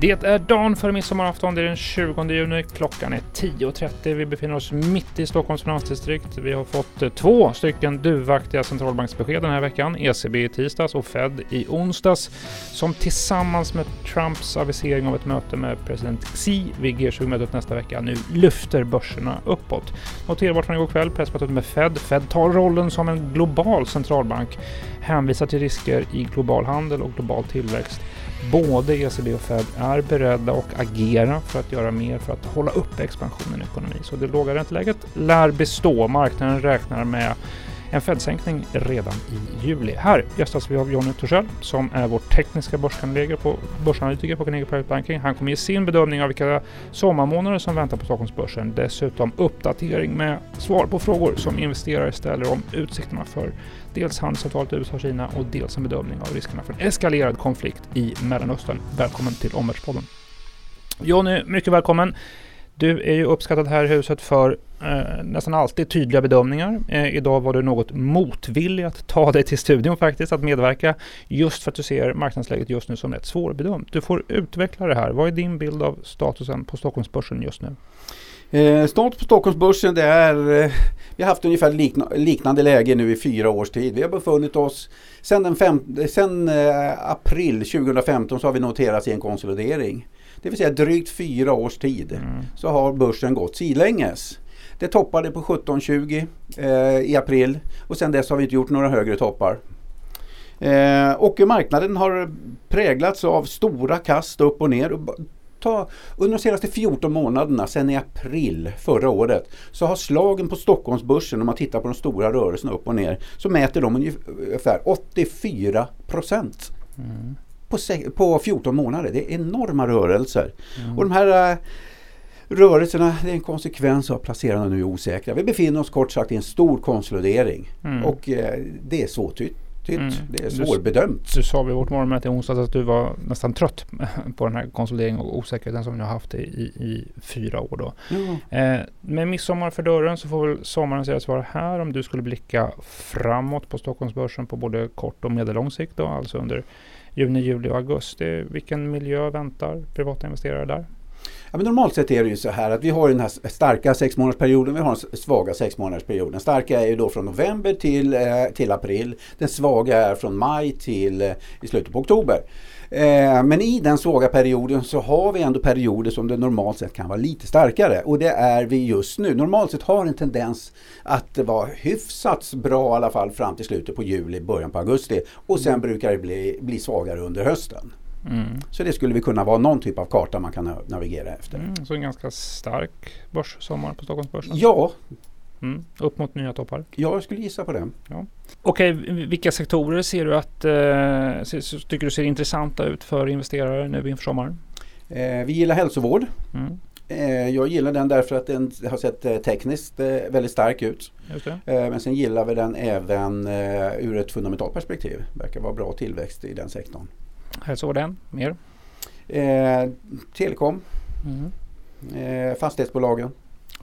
Det är dagen före midsommarafton, det är den 20 juni. Klockan är 10.30. Vi befinner oss mitt i Stockholms finansdistrikt. Vi har fått eh, två stycken duvaktiga centralbanksbesked den här veckan. ECB i tisdags och Fed i onsdags. Som tillsammans med Trumps avisering av ett möte med president Xi vid G20-mötet nästa vecka nu lyfter börserna uppåt. Noterbart från igår kväll, pressmötet med Fed. Fed tar rollen som en global centralbank, hänvisar till risker i global handel och global tillväxt. Både ECB och Fed är beredda och agera för att göra mer för att hålla uppe expansionen i ekonomin. Så det låga ränteläget lär bestå. Marknaden räknar med en Fed-sänkning redan i juli. Här gästas vi av Jonny Torssell som är vår tekniska börsanalytiker på, börsanalytiker på Carnegie Private Banking. Han kommer ge sin bedömning av vilka sommarmånader som väntar på Stockholmsbörsen. Dessutom uppdatering med svar på frågor som investerare ställer om utsikterna för dels handelsavtalet USA-Kina och dels en bedömning av riskerna för en eskalerad konflikt i Mellanöstern. Välkommen till Omvärldspodden. Jonny, mycket välkommen. Du är ju uppskattad här i huset för eh, nästan alltid tydliga bedömningar. Eh, idag var du något motvillig att ta dig till studion faktiskt, att medverka, just för att du ser marknadsläget just nu som rätt svårbedömt. Du får utveckla det här. Vad är din bild av statusen på Stockholmsbörsen just nu? Eh, status på Stockholmsbörsen det är, eh, vi har haft ungefär likna, liknande läge nu i fyra års tid. Vi har befunnit oss, sedan, fem, sedan eh, april 2015 så har vi noterats i en konsolidering. Det vill säga drygt fyra års tid mm. så har börsen gått sidlänges. Det toppade på 17,20 eh, i april och sedan dess har vi inte gjort några högre toppar. Eh, och marknaden har präglats av stora kast upp och ner. Ta, under de senaste 14 månaderna, sedan i april förra året, så har slagen på Stockholmsbörsen, om man tittar på de stora rörelserna upp och ner, så mäter de ungefär 84 procent. Mm på, på 14 månader. Det är enorma rörelser. Mm. Och de här äh, rörelserna är en konsekvens av placerarna nu är osäkra. Vi befinner oss kort sagt i en stor konsolidering mm. och äh, det är svårtytt. Mm. Det är svårbedömt. Du, du sa vid vårt morgonmöte i onsdags att du var nästan trött på den här konsolideringen och osäkerheten som ni har haft i, i, i fyra år. Då. Mm. Eh, med midsommar för dörren så får väl sommaren sägas vara här om du skulle blicka framåt på Stockholmsbörsen på både kort och medellång sikt. Då, alltså under juni, juli och augusti. Vilken miljö väntar privata investerare där? Ja, men normalt sett är det ju så här att vi har den här starka sexmånadersperioden, vi har den svaga sexmånadersperioden. Den starka är ju då från november till, eh, till april. Den svaga är från maj till eh, i slutet på oktober. Eh, men i den svaga perioden så har vi ändå perioder som det normalt sett kan vara lite starkare och det är vi just nu. Normalt sett har en tendens att vara hyfsat bra i alla fall fram till slutet på juli, början på augusti och sen brukar det bli, bli svagare under hösten. Mm. Så det skulle vi kunna vara någon typ av karta man kan navigera efter. Mm, så en ganska stark börssommar på Stockholmsbörsen? Ja, Mm, upp mot nya toppar? Ja, jag skulle gissa på det. Ja. Okej, vilka sektorer ser du att, eh, tycker du ser intressanta ut för investerare nu inför sommaren? Eh, vi gillar hälsovård. Mm. Eh, jag gillar den därför att den har sett eh, tekniskt eh, väldigt stark ut. Men sen gillar vi den även ur ett fundamentalt perspektiv. Verkar vara bra tillväxt i den sektorn. Hälsovården, mer? telekom. Mm. fastighetsbolagen.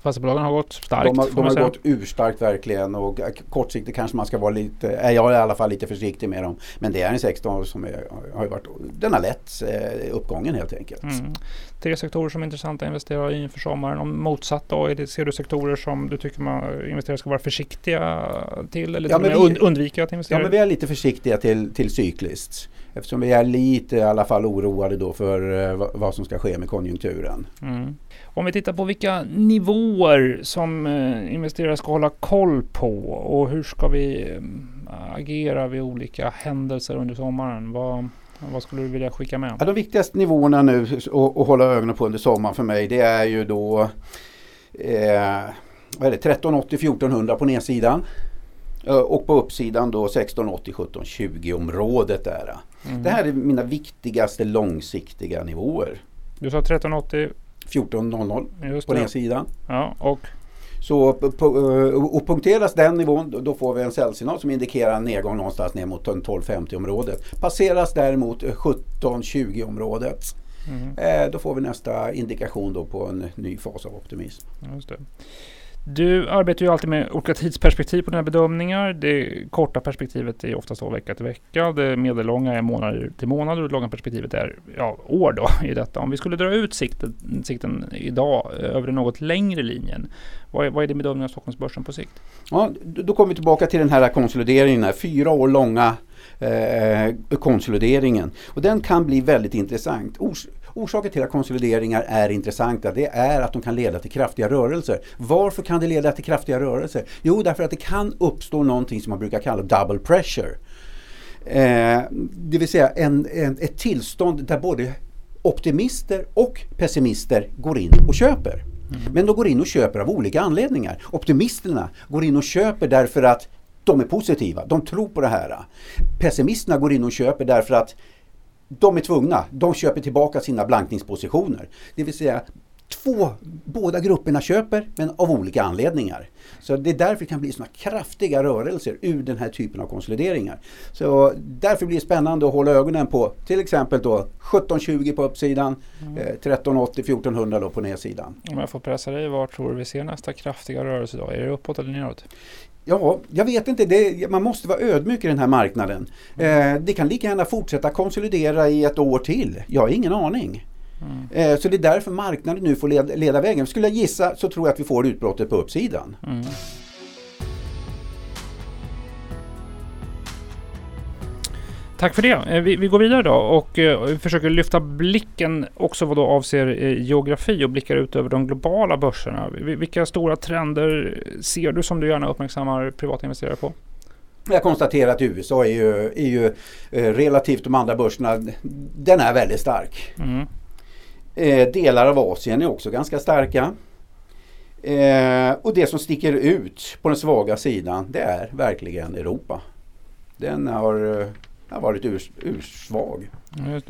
Fastighetsbolagen har gått starkt. De har, de har gått urstarkt verkligen och kortsiktigt kanske man ska vara lite, är jag i alla fall lite försiktig med dem. Men det är en sektor som är, har varit, den har lett eh, uppgången helt enkelt. Mm. Tre sektorer som är intressanta att investera i inför sommaren. Om motsatt då, är det, ser du sektorer som du tycker man investerare ska vara försiktiga till eller ja, till vi, undvika att investera Ja men vi är lite försiktiga till, till cykliskt. Eftersom vi är lite i alla fall oroade då för eh, vad som ska ske med konjunkturen. Mm. Om vi tittar på vilka nivåer som eh, investerare ska hålla koll på och hur ska vi eh, agera vid olika händelser under sommaren? Vad, vad skulle du vilja skicka med? Ja, de viktigaste nivåerna nu att hålla ögonen på under sommaren för mig det är ju då eh, vad är det, 1380 1400 på nedsidan. Och på uppsidan då 1680 1720 området där. Mm. Det här är mina viktigaste långsiktiga nivåer. Du sa 1380 14.00 på den sidan. Ja, och? Så och punkteras den nivån då får vi en säljsignal som indikerar en nedgång någonstans ner mot 1250 området. Passeras däremot 1720 området mm. eh, då får vi nästa indikation då på en ny fas av optimism. Just det. Du arbetar ju alltid med olika tidsperspektiv på dina bedömningar. Det korta perspektivet är oftast då vecka till vecka. Det medellånga är månader till månader och det långa perspektivet är ja, år då i detta. Om vi skulle dra ut sikten, sikten idag eh, över den något längre linjen. Vad är, vad är din bedömning av Stockholmsbörsen på sikt? Ja, då kommer vi tillbaka till den här konsolideringen, här, fyra år långa eh, eh konsolideringen. Och den kan bli väldigt intressant. Ors Orsaken till att konsolideringar är intressanta det är att de kan leda till kraftiga rörelser. Varför kan det leda till kraftiga rörelser? Jo, därför att det kan uppstå någonting som man brukar kalla double pressure. Eh, det vill säga en, en, ett tillstånd där både optimister och pessimister går in och köper. Mm. Men de går in och köper av olika anledningar. Optimisterna går in och köper därför att de är positiva, de tror på det här. Pessimisterna går in och köper därför att de är tvungna. De köper tillbaka sina blankningspositioner. Det vill säga två, båda grupperna köper men av olika anledningar. Så det är därför det kan bli sådana kraftiga rörelser ur den här typen av konsolideringar. Så därför blir det spännande att hålla ögonen på till exempel då 1720 på uppsidan, mm. eh, 1380 1400 då på nedsidan. Om jag får pressa dig, var tror du vi ser nästa kraftiga rörelse då? Är det uppåt eller neråt? Ja, jag vet inte. Det, man måste vara ödmjuk i den här marknaden. Mm. Eh, det kan lika gärna fortsätta konsolidera i ett år till. Jag har ingen aning. Mm. Eh, så det är därför marknaden nu får leda, leda vägen. Skulle jag gissa så tror jag att vi får utbrottet på uppsidan. Mm. Tack för det. Eh, vi, vi går vidare då och eh, försöker lyfta blicken också vad då avser eh, geografi och blickar ut över de globala börserna. Vilka stora trender ser du som du gärna uppmärksammar privata investerare på? Jag konstaterar att USA är ju, är ju relativt de andra börserna, den är väldigt stark. Mm. Eh, delar av Asien är också ganska starka. Eh, och det som sticker ut på den svaga sidan det är verkligen Europa. Den har har varit urs, ursvag. Just.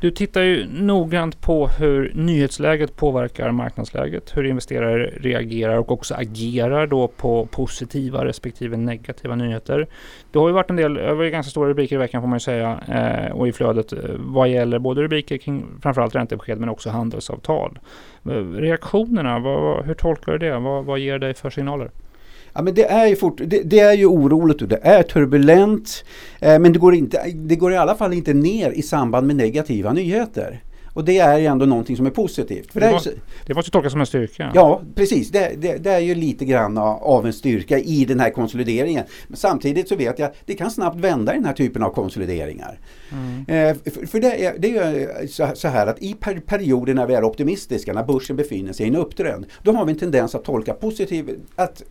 Du tittar ju noggrant på hur nyhetsläget påverkar marknadsläget, hur investerare reagerar och också agerar då på positiva respektive negativa nyheter. Det har ju varit en del, det var ganska stora rubriker i veckan får man ju säga eh, och i flödet eh, vad gäller både rubriker kring framförallt räntebesked men också handelsavtal. Eh, reaktionerna, vad, hur tolkar du det? Vad, vad ger dig för signaler? Ja, men det, är ju fort, det, det, är ju oroligt och det är turbulent. Eh, men det går, inte, det går i alla fall inte ner i samband med negativa nyheter. Och det är ju ändå någonting som är positivt. För det, måste, det måste tolkas som en styrka. Ja, precis. Det, det, det, är ju lite grann av en styrka i den här konsolideringen. Men samtidigt så vet jag att det kan snabbt vända i den här typen av konsolideringar. Mm. Eh, för, för, det är, det är så, så här att i per, perioder när vi är optimistiska, när börsen befinner sig i en upptrend, då har vi en tendens att tolka positivt, att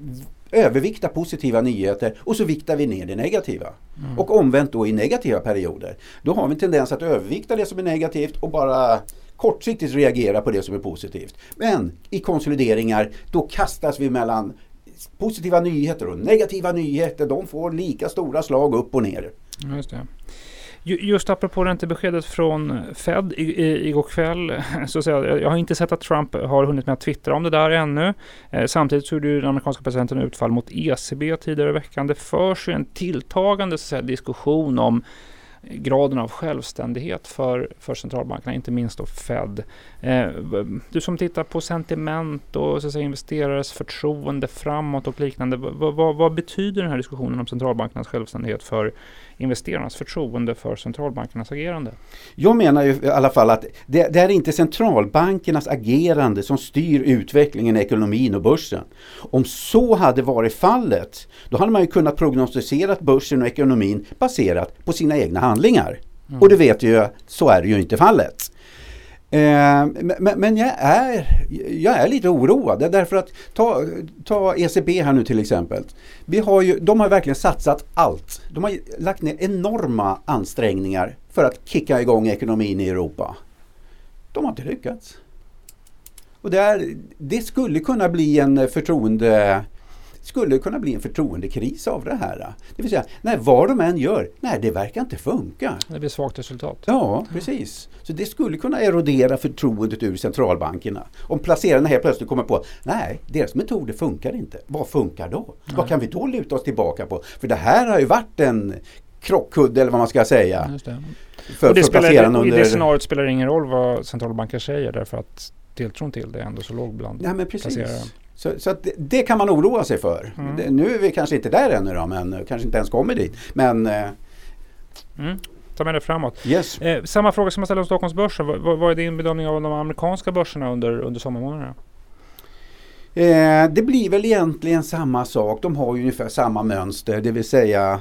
övervikta positiva nyheter och så viktar vi ner det negativa. Mm. Och omvänt då i negativa perioder. Då har vi en tendens att övervikta det som är negativt och bara kortsiktigt reagera på det som är positivt. Men i konsolideringar då kastas vi mellan positiva nyheter och negativa nyheter. De får lika stora slag upp och ner. Just det. Just apropå räntebeskedet från Fed igår kväll. Så att säga, jag har inte sett att Trump har hunnit med att twittra om det där ännu. Eh, samtidigt så gjorde ju den amerikanska presidenten utfall mot ECB tidigare i veckan. Det förs ju en tilltagande så att säga, diskussion om graden av självständighet för, för centralbankerna, inte minst då Fed. Eh, du som tittar på sentiment och så att säga, investerares förtroende framåt och liknande. Vad, vad, vad betyder den här diskussionen om centralbankernas självständighet för investerarnas förtroende för centralbankernas agerande? Jag menar ju i alla fall att det, det, är inte centralbankernas agerande som styr utvecklingen i ekonomin och börsen. Om så hade varit fallet, då hade man ju kunnat prognostisera börsen och ekonomin baserat på sina egna handlingar. Mm. Och det vet ju, så är det ju inte fallet. Eh, men, men jag, är, jag är lite oroad därför att ta, ta ECB här nu till exempel. Vi har ju, de har verkligen satsat allt. De har lagt ner enorma ansträngningar för att kicka igång ekonomin i Europa. De har inte lyckats. Och det, är, det skulle kunna bli en förtroende skulle kunna bli en förtroendekris av det här. Det vill säga, nej, vad de än gör, nej det verkar inte funka. Det blir svagt resultat. Ja, precis. Så det skulle kunna erodera förtroendet ur centralbankerna. Om placerarna helt plötsligt kommer på, nej, deras metoder funkar inte. Vad funkar då? Nej. Vad kan vi då luta oss tillbaka på? För det här har ju varit en krockkudde eller vad man ska säga. Just det. För, och det, spelar, under... I det scenariot spelar det ingen roll vad centralbanker säger därför att tilltron till det är ändå så låg bland ja, men precis. placerare. Så, så det, det, kan man oroa sig för. Mm. Det, nu är vi kanske inte där ännu då, men kanske inte ens kommer dit. Men eh, mm ta med det framåt. Yes. Eh, samma fråga som jag ställde om Stockholmsbörsen. Vad, vad är din bedömning av de amerikanska börserna under, under sommarmånaderna? Eh, det blir väl egentligen samma sak. De har ju ungefär samma mönster. Det vill säga eh,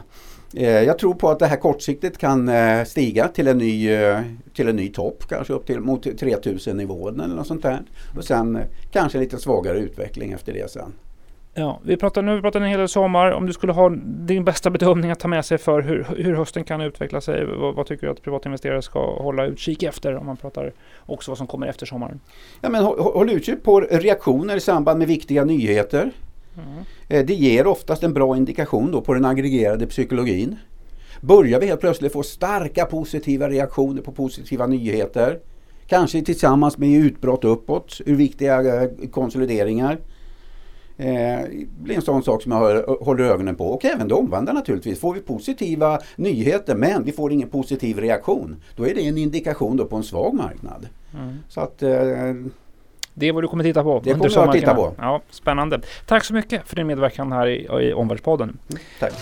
jag tror på att det här kortsiktigt kan eh, stiga till en ny, eh, till en ny topp. Kanske upp till mot 3000 nivån eller något sånt där. Och sen eh, kanske lite svagare utveckling efter det sen. Ja, vi pratar, nu har vi pratat en hel del sommar. Om du skulle ha din bästa bedömning att ta med sig för hur, hur hösten kan utveckla sig. Vad, vad, tycker du att privatinvesterare ska hålla utkik efter om man pratar också vad som kommer efter sommaren? Ja, men håll, håll utkik på reaktioner i samband med viktiga nyheter. Mm. Eh, det ger oftast en bra indikation då på den aggregerade psykologin. Börjar vi helt plötsligt få starka positiva reaktioner på positiva nyheter, kanske tillsammans med utbrott uppåt ur viktiga eh, konsolideringar, Eh, blir en sån sak som jag håller ögonen på. Och även det omvända naturligtvis. Får vi positiva nyheter men vi får ingen positiv reaktion. Då är det en indikation då på en svag marknad. Mm. Så att det är vad du kommer titta på. Det kommer jag att titta på. Ja, spännande. Tack så mycket för din medverkan här i, i Omvärldspodden. Mm, tack.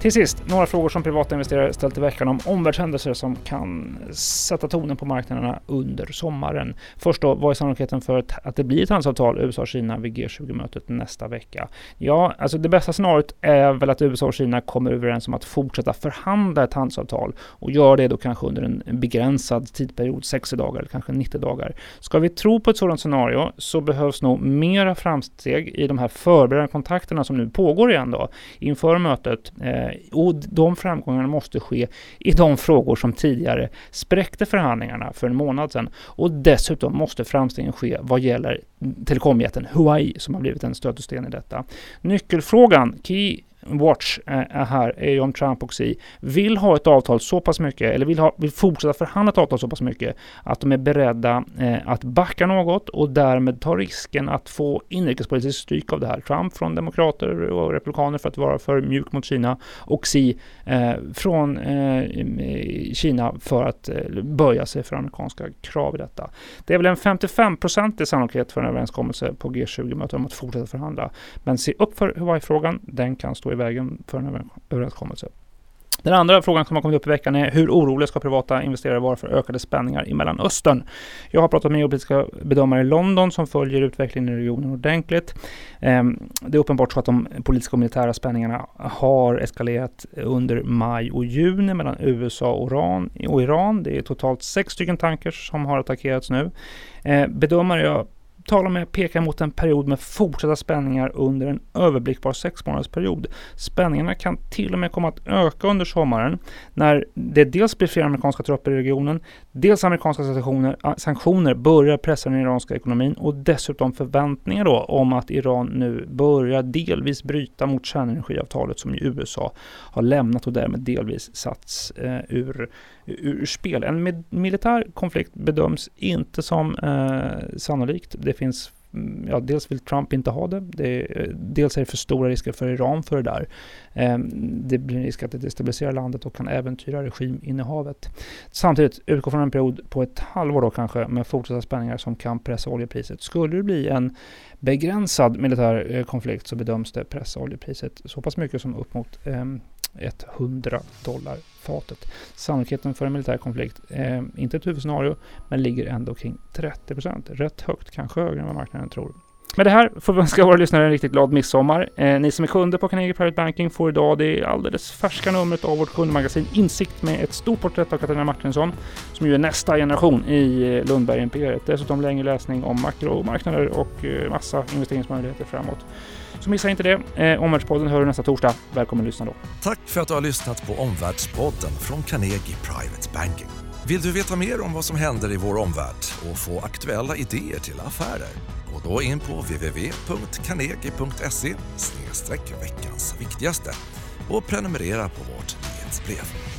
Till sist, några frågor som privata investerare ställt i veckan om omvärldshändelser som kan sätta tonen på marknaderna under sommaren. Först då, vad är sannolikheten för att det blir ett handelsavtal USA-Kina vid G20-mötet nästa vecka? Ja, alltså det bästa scenariot är väl att USA och Kina kommer överens om att fortsätta förhandla ett handelsavtal och gör det då kanske under en begränsad tidperiod, 60 dagar eller kanske 90 dagar. Ska vi tro på ett sådant scenario så behövs nog mera framsteg i de här förberedande kontakterna som nu pågår igen då inför mötet. Eh, Eh, och de framgångarna måste ske i de frågor som tidigare spräckte förhandlingarna för en månad sedan. Och dessutom måste framstegen ske vad gäller telekomjätten Huawei som har blivit en stötesten i detta. Nyckelfrågan, Key Watch eh, är här är ju om Trump och Xi vill ha ett avtal så pass mycket, eller vill, ha, vill fortsätta förhandla ett avtal så pass mycket, att de är beredda eh, att backa något och därmed ta risken att få inrikespolitiskt stryk av det här. Trump från demokrater och republikaner för att vara för mjuk mot Kina och Xi eh, från Kina för att böja sig för amerikanska krav i detta. Det är väl en 55-procentig sannolikhet för en överenskommelse på G20-mötet om att fortsätta förhandla. Men se upp för Hawaii-frågan, den kan stå i vägen för en överenskommelse. Den andra frågan som har kommit upp i veckan är hur oroliga ska privata investerare vara för ökade spänningar i Mellanöstern? Jag har pratat med geopolitiska bedömare i London som följer utvecklingen i regionen ordentligt. Ehm, det är uppenbart så att de politiska och militära spänningarna har eskalerat under maj och juni mellan USA och Iran. Det är totalt sex stycken tankers som har attackerats nu. Ehm, bedömare jag talar med pekar mot en period med fortsatta spänningar under en överblickbar sex. Spänningarna kan till och med komma att öka under sommaren när det dels blir fler amerikanska trupper i regionen, dels amerikanska sanktioner, ah, sanktioner börjar pressa den iranska ekonomin och dessutom förväntningar då om att Iran nu börjar delvis bryta mot kärnenergiavtalet som USA har lämnat och därmed delvis satts eh, ur ur spel. En militär konflikt bedöms inte som eh, sannolikt. Det finns mm, Ja, dels vill Trump inte ha det. det eh, dels är det för stora risker för Iran för det där. Eh, det blir en risk att det destabiliserar landet och kan äventyra regiminnehavet. Samtidigt utgår från en period på ett halvår då kanske med fortsatta spänningar som kan pressa oljepriset. Skulle det bli en begränsad militär eh, konflikt så bedöms det pressa oljepriset så pass mycket som upp mot eh, 100 dollar fatet. Sannolikheten för en militär konflikt är inte ett huvudscenario, men ligger ändå kring 30 procent. Rätt högt, kanske högre än vad marknaden tror. Med det här får vi önska våra lyssnare en riktigt glad midsommar. Eh, ni som är kunder på Carnegie Private Banking får idag det alldeles färska numret av vårt kundmagasin Insikt med ett stort porträtt av Katarina Martinsson som ju är nästa generation i eh, Lundberg-imperiet. Dessutom längre läsning om makromarknader och eh, massa investeringsmöjligheter framåt. Så missa inte det. Eh, Omvärldspodden hör du nästa torsdag. Välkommen att lyssna då. Tack för att du har lyssnat på Omvärldspodden från Carnegie Private Banking. Vill du veta mer om vad som händer i vår omvärld och få aktuella idéer till affärer? Gå då in på www.carnegie.se veckans viktigaste och prenumerera på vårt nyhetsbrev.